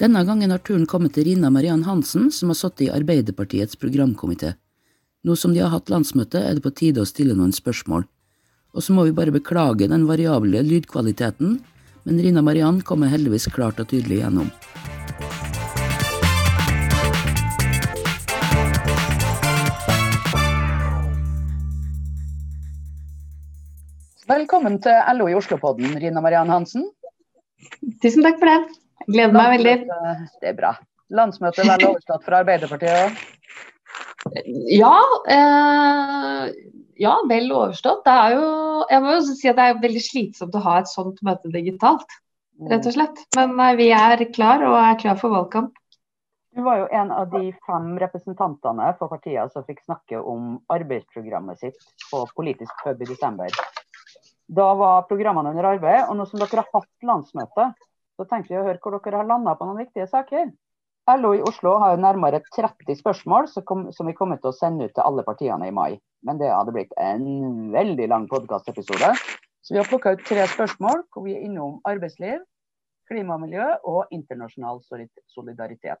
Denne gangen har turen kommet til Rina Mariann Hansen, som har sittet i Arbeiderpartiets programkomité. Nå som de har hatt landsmøte, er det på tide å stille noen spørsmål. Og så må vi bare beklage den variable lydkvaliteten, men Rina Mariann kommer heldigvis klart og tydelig gjennom. Velkommen til LO i Oslo-podden, Rina Mariann Hansen. Tusen takk for det. Gleder meg veldig. Det er bra. Landsmøtet vel overstått for Arbeiderpartiet òg? Ja, eh, ja, vel overstått. Det er jo, jeg må jo si at det er veldig slitsomt å ha et sånt møte digitalt, rett og slett. Men eh, vi er klar og er klar for valgkamp. Du var jo en av de fem representantene for partiet som fikk snakke om arbeidsprogrammet sitt på Politisk pub i desember. Da var programmene under arbeid, og nå som dere har hatt landsmøte, så tenkte vi å høre hvor dere har landa på noen viktige saker. LO i Oslo har jo nærmere 30 spørsmål som vi kommer til å sende ut til alle partiene i mai. Men det hadde blitt en veldig lang podkastepisode. Så vi har plukka ut tre spørsmål hvor vi er innom arbeidsliv, klima og miljø og internasjonal solidaritet.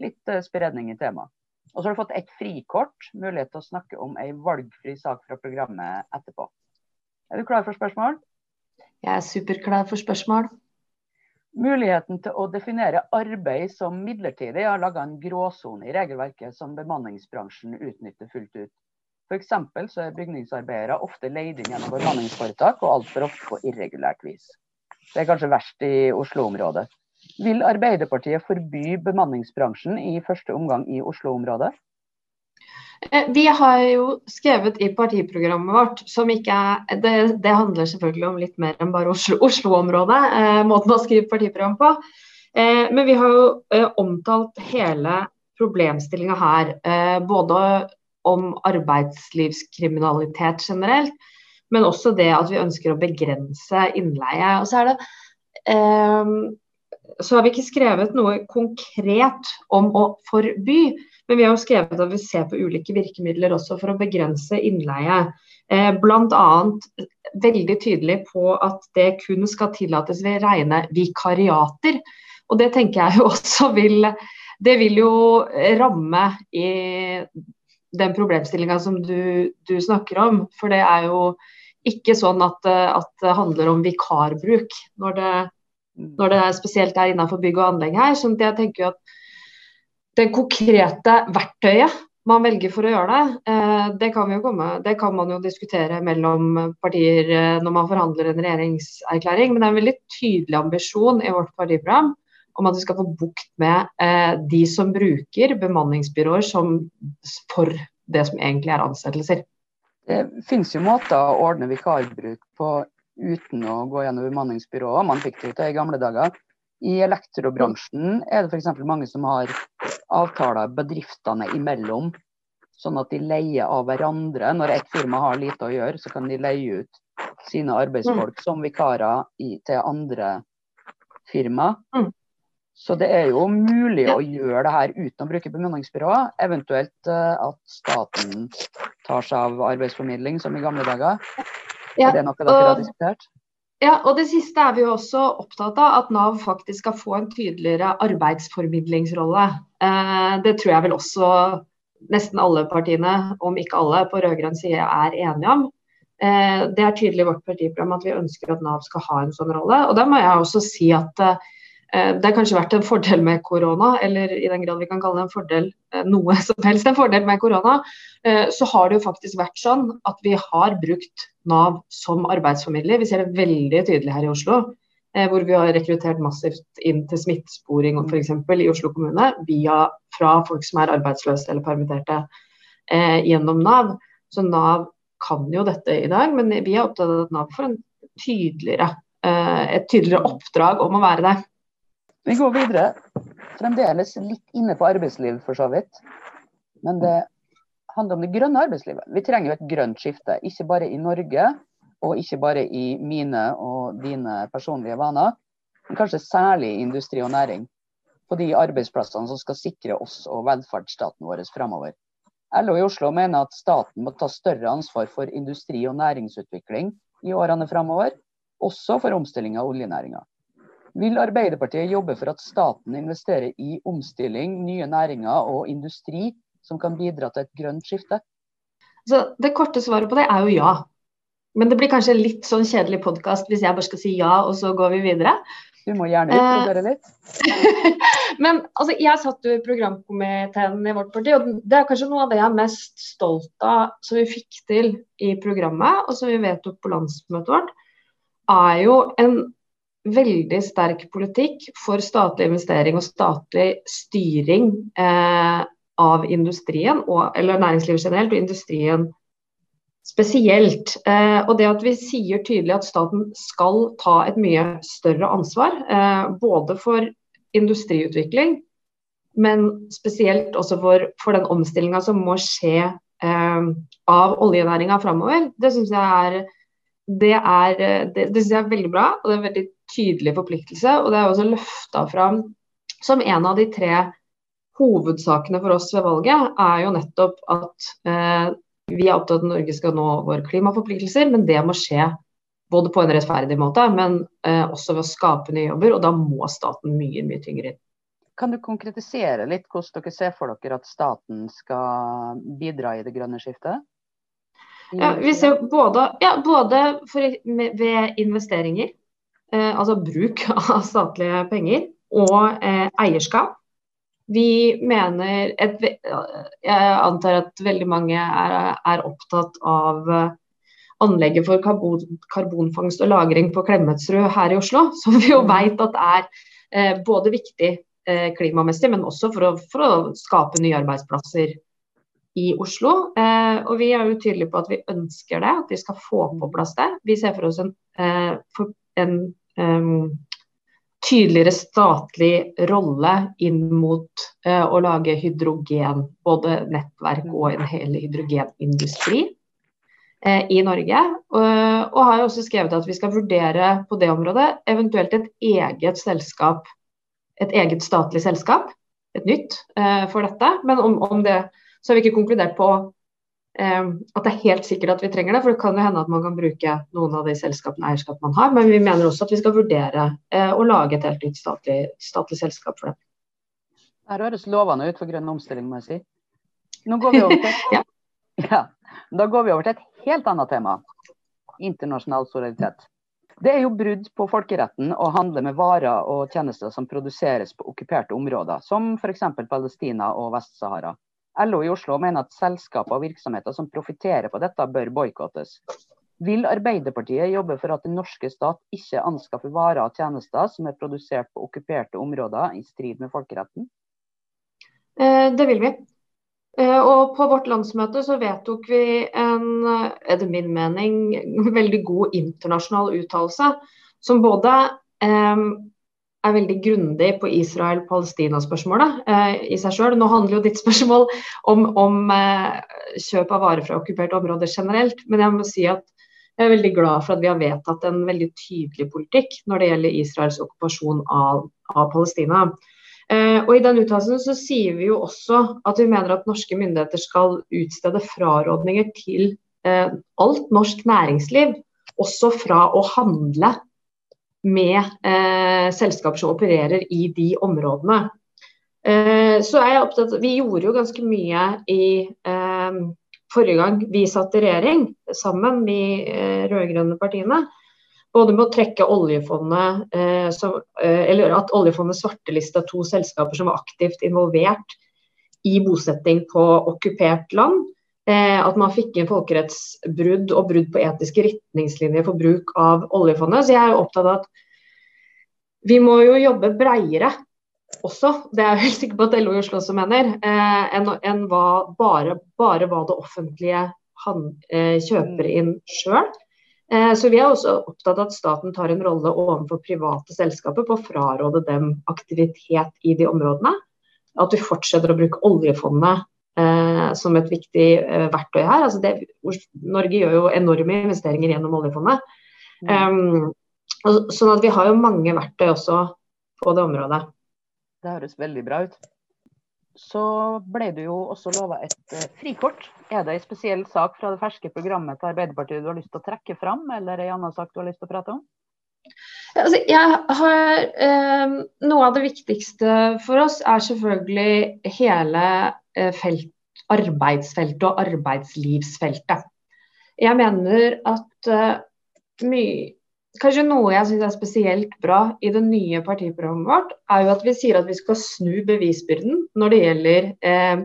Litt eh, spredning i temaet. Og så har du fått et frikort, mulighet til å snakke om ei valgfri sak fra programmet etterpå. Er du klar for spørsmål? Jeg er superklar for spørsmål. Muligheten til å definere arbeid som midlertidig har laga en gråsone i regelverket som bemanningsbransjen utnytter fullt ut. F.eks. så er bygningsarbeidere ofte leid inn gjennom bemanningsforetak, og altfor ofte på irregulært vis. Det er kanskje verst i Oslo-området. Vil Arbeiderpartiet forby bemanningsbransjen i første omgang i Oslo-området? Eh, vi har jo skrevet i partiprogrammet vårt, som ikke er Det, det handler selvfølgelig om litt mer enn bare Oslo-området, Oslo eh, måten å skrive partiprogram på. Eh, men vi har jo eh, omtalt hele problemstillinga her. Eh, både om arbeidslivskriminalitet generelt, men også det at vi ønsker å begrense innleie. Og så er det eh, så har vi ikke skrevet noe konkret om å forby. Men vi har jo skrevet at vi ser på ulike virkemidler også for å begrense innleie. Eh, Bl.a. veldig tydelig på at det kun skal tillates ved rene vikariater. Og det tenker jeg jo også vil Det vil jo ramme i den problemstillinga som du, du, snakker om. For det er jo ikke sånn at, at det handler om vikarbruk når det, når det er spesielt er innenfor bygg og anlegg her. Så jeg tenker jo at det konkrete verktøyet man velger for å gjøre det, eh, det kan, komme, det kan, man jo diskutere mellom partier eh, når man forhandler en regjeringserklæring. Men det er en veldig tydelig ambisjon i vårt partiprogram om at vi skal få bukt med eh, de som bruker bemanningsbyråer som, for det som egentlig er ansettelser. Det finnes jo måter å ordne vikarbruk på uten å gå gjennom bemanningsbyråer. Man fikk det jo til i gamle dager. I elektrobransjen er det f.eks. mange som har avtaler bedriftene imellom, sånn at de leier av hverandre. Når et firma har lite å gjøre, så kan de leie ut sine arbeidsfolk mm. som vikarer i, til andre firma. Mm. Så det er jo mulig å gjøre det her uten å bruke bemanningsbyråer. Eventuelt uh, at staten tar seg av arbeidsformidling, som i gamle dager. Ja, er det noe dere har diskutert? Ja, og det siste er vi jo også opptatt av, at Nav faktisk skal få en tydeligere arbeidsformidlingsrolle. Eh, det tror jeg vel også nesten alle partiene, om ikke alle, på rød-grønn side er enige om. Eh, det er tydelig i vårt partiprogram at vi ønsker at Nav skal ha en sånn rolle. Og da må jeg også si at eh, det har kanskje vært en fordel med korona, eller i den grad vi kan kalle det en fordel noe som helst en fordel med korona, så har det jo faktisk vært sånn at vi har brukt Nav som arbeidsformidler. Vi ser det veldig tydelig her i Oslo. Hvor vi har rekruttert massivt inn til smittesporing f.eks. i Oslo kommune via, fra folk som er arbeidsløse eller permitterte gjennom Nav. Så Nav kan jo dette i dag, men vi er opptatt av at Nav får tydeligere, et tydeligere oppdrag om å være det. Vi går videre. Fremdeles litt inne på arbeidsliv, for så vidt. Men det handler om det grønne arbeidslivet. Vi trenger jo et grønt skifte. Ikke bare i Norge, og ikke bare i mine og dine personlige vaner, men kanskje særlig i industri og næring. På de arbeidsplassene som skal sikre oss og velferdsstaten vår framover. LO i Oslo mener at staten må ta større ansvar for industri- og næringsutvikling i årene framover, også for omstilling av oljenæringa. Vil Arbeiderpartiet jobbe for at staten investerer i omstilling, nye næringer og industri som kan bidra til et grønt skifte? Så det korte svaret på det er jo ja. Men det blir kanskje litt sånn kjedelig podkast hvis jeg bare skal si ja, og så går vi videre. Du må gjerne utbrodere litt. Men altså, jeg satt jo i programkomiteen i vårt parti, og det er kanskje noe av det jeg er mest stolt av som vi fikk til i programmet, og som vi vedtok på landsmøtet vårt, er jo en veldig sterk politikk for statlig investering og statlig styring eh, av industrien, og, eller næringslivet generelt, og industrien spesielt. Eh, og det at vi sier tydelig at staten skal ta et mye større ansvar, eh, både for industriutvikling, men spesielt også for, for den omstillinga som må skje eh, av oljenæringa framover, det syns jeg er det, er, det, det synes jeg er veldig bra, og det er en veldig tydelig forpliktelse. Og det er også løfta fram som en av de tre hovedsakene for oss ved valget, er jo nettopp at eh, vi er opptatt av at Norge skal nå våre klimaforpliktelser, men det må skje både på en rettferdig måte, men eh, også ved å skape nye jobber. Og da må staten mye, mye tyngre inn. Kan du konkretisere litt hvordan dere ser for dere at staten skal bidra i det grønne skiftet? Ja, vi ser både, ja, både for, med, ved investeringer, eh, altså bruk av statlige penger, og eh, eierskap. Vi mener et, Jeg antar at veldig mange er, er opptatt av eh, anlegget for karbon, karbonfangst og -lagring på Klemetsrud her i Oslo, som vi jo veit at er eh, både viktig eh, klimamessig, men også for å, for å, skape nye arbeidsplasser i Oslo. Eh, og vi er jo tydelige på at vi ønsker det, at vi skal få på plass det. Vi ser for oss en, eh, for en um, tydeligere statlig rolle inn mot uh, å lage hydrogen, både nettverk og en hel hydrogenindustri uh, i Norge. Uh, og har jo også skrevet at vi skal vurdere på det området eventuelt et eget selskap, et eget statlig selskap, et nytt, for dette. Men om, om det så har vi ikke konkludert på at det er helt sikkert at vi trenger det. For det kan jo hende at man kan bruke noen av de selskapene eierskap man har. Men vi mener også at vi skal vurdere eh, å lage et helt nytt statlig, statlig selskap for det. Det høres lovende ut for grønn omstilling, må jeg si. Nå går vi over til, ja. Ja, da går vi over til et helt annet tema. Internasjonal solidaritet. Det er jo brudd på folkeretten å handle med varer og tjenester som produseres på okkuperte områder, som f.eks. Palestina og Vest-Sahara. LO i Oslo mener at selskaper og virksomheter som profitterer på dette, bør boikottes. Vil Arbeiderpartiet jobbe for at den norske stat ikke anskaffer varer og tjenester som er produsert på okkuperte områder i strid med folkeretten? Eh, det vil vi. Eh, og på vårt landsmøte så vedtok vi en, etter min mening, veldig god internasjonal uttalelse. Som både eh, er veldig grundig på Israel-Palestina-spørsmålet eh, i seg sjøl. Nå handler jo ditt spørsmål om, om eh, kjøp av varer fra okkuperte områder generelt. Men jeg må si at jeg er veldig glad for at vi har vedtatt en veldig tydelig politikk når det gjelder Israels okkupasjon av, av Palestina. Eh, og I den uttalelsen så sier vi jo også at vi mener at norske myndigheter skal utstede frarådninger til eh, alt norsk næringsliv, også fra å handle med eh, selskaper som opererer i de områdene. Eh, så er jeg opptatt Vi gjorde jo ganske mye i eh, forrige gang vi satt i regjering sammen, de eh, rød-grønne partiene. Både med å trekke oljefondet, eh, som, eh, eller at oljefondet svartelista to selskaper som var aktivt involvert i bosetting på okkupert land. Eh, at man fikk inn folkerettsbrudd og brudd på etiske retningslinjer for bruk av oljefondet. Så jeg er jo opptatt av at vi må jo jobbe breiere også, det er jeg helt sikker på at LO i Oslo også mener, eh, enn, bare, bare, hva det offentlige han, eh, kjøper inn sjøl. Så vi er også opptatt av at staten tar en rolle overfor private selskaper på å fraråde dem aktivitet i de områdene. At vi fortsetter å bruke oljefondet som et viktig eh, verktøy her. Altså det, Norge gjør jo enorme investeringer gjennom oljefondet. Um, sånn at vi har jo mange verktøy også på det området. Det høres veldig bra ut. Så ble du jo også lova et uh, frikort. Er det en spesiell sak fra det ferske programmet til Arbeiderpartiet du har lyst til å trekke fram, eller en annen sak du har lyst til å prate om? Altså, har, eh, noe av det viktigste for oss er selvfølgelig hele eh, felt, arbeidsfeltet og arbeidslivsfeltet. Jeg mener at eh, mye Kanskje noe jeg syns er spesielt bra i det nye partiprogrammet vårt, er jo at vi sier at vi skal snu bevisbyrden når det gjelder eh,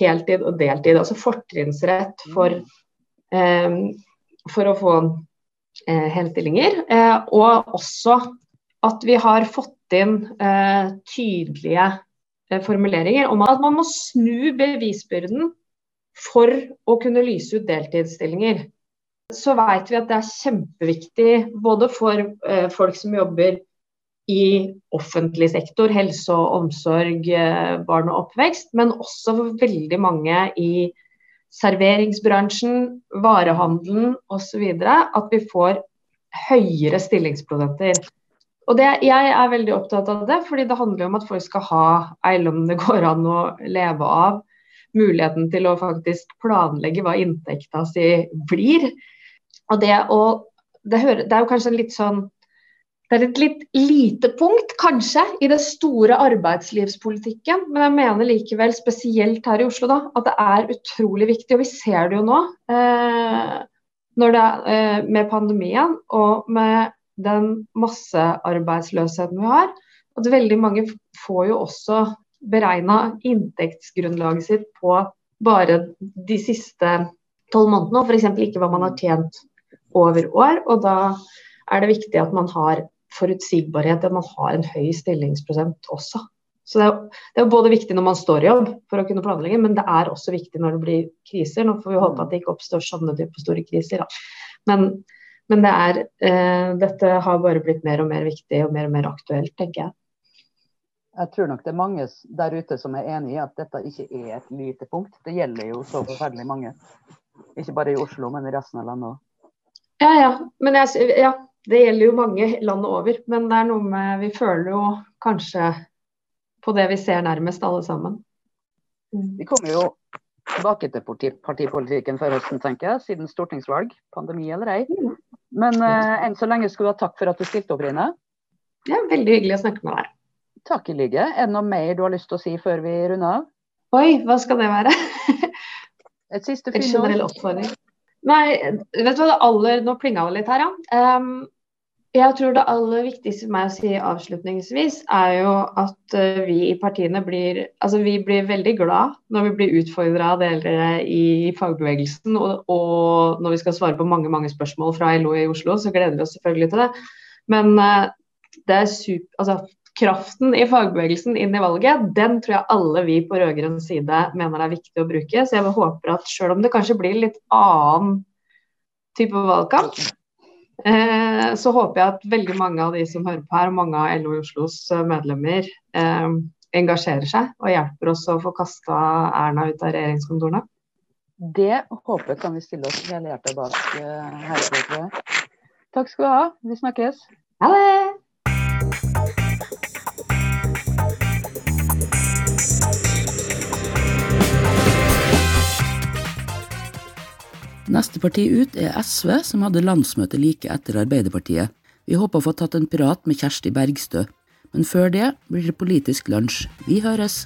heltid og deltid. Altså fortrinnsrett for, eh, for å få helstillinger. Eh, og også at vi har fått inn eh, tydelige eh, formuleringer om at man må snu bevisbyrden for å kunne lyse ut deltidsstillinger. Så vet vi at det er kjempeviktig både for eh, folk som jobber i offentlig sektor, helse og omsorg, eh, barn og oppvekst, men også for veldig mange i serveringsbransjen, varehandelen osv. At vi får høyere stillingsprosenter. Og det, Jeg er veldig opptatt av det, fordi det handler om at folk skal ha ei lønn det går an å leve av. Muligheten til å faktisk planlegge hva inntekta si blir. Og det, å, det, hører, det er jo kanskje en litt sånn det er et litt lite punkt, kanskje, i det store arbeidslivspolitikken. Men jeg mener likevel, spesielt her i Oslo, da, at det er utrolig viktig. Og vi ser det jo nå. Eh, det er, eh, med pandemien og med den massearbeidsløsheten vi har, at veldig mange får jo også beregna inntektsgrunnlaget sitt på bare de siste tolv månedene, og f.eks. ikke hva man har tjent over år. Og da er det viktig at man har forutsigbarhet, at man har en høy stillingsprosent også. Så det er, det er, både viktig når man står i jobb for å kunne planlegge, men det er også viktig når det blir kriser. Nå får vi håpe at det ikke oppstår sånne typer store kriser. Da. Men, men det er, eh, dette har bare blitt mer og mer viktig og mer og mer aktuelt, tenker jeg. Jeg tror nok det er mange der ute som er enig i at dette ikke er et lite punkt. Det gjelder jo så forferdelig mange. Ikke bare i Oslo, men i resten av landet òg. Ja, ja. Men jeg, ja, det gjelder jo mange landet over. Men det er noe med Vi føler jo kanskje på det vi ser nærmest, alle sammen. Mm. Vi kommer jo tilbake til partipolitikken før høsten, tenker jeg, siden stortingsvalg, pandemi eller ei. Mm. Men uh, enn så lenge skal du ha takk for at du stilte opp, Rine. Ja, veldig hyggelig å snakke med deg. Takk i like. Er det noe mer du har lyst til å si før vi runder av? Oi, hva skal det være? Et siste. En generell oppfordring. Nei, vet du hva det aller Nå plinga det litt her, ja. Um, jeg tror det aller viktigste for meg å si avslutningsvis, er jo at uh, vi i partiene blir Altså vi blir veldig glad når vi blir utfordra av dere i fagbevegelsen. Og, og, når vi skal svare på mange mange spørsmål fra LO i Oslo, så gleder vi oss selvfølgelig til det. Men uh, det er super, altså, kraften i fagbevegelsen inn i valget, den tror jeg alle vi på rød-grønn side mener er viktig å bruke. Så jeg håper at selv om det kanskje blir litt annen type valgkamp, Eh, så håper jeg at veldig mange av de som hører på her, og mange av LO i Oslos medlemmer, eh, engasjerer seg og hjelper oss å få kasta Erna ut av regjeringskontorene. Det håpet kan vi stille oss hele hjertet bak eh, her. Takk skal du ha. Vi snakkes. Ha det! Neste parti ut er SV, som hadde landsmøte like etter Arbeiderpartiet. Vi håper å få tatt en prat med Kjersti Bergstø, men før det blir det politisk lunsj. Vi høres!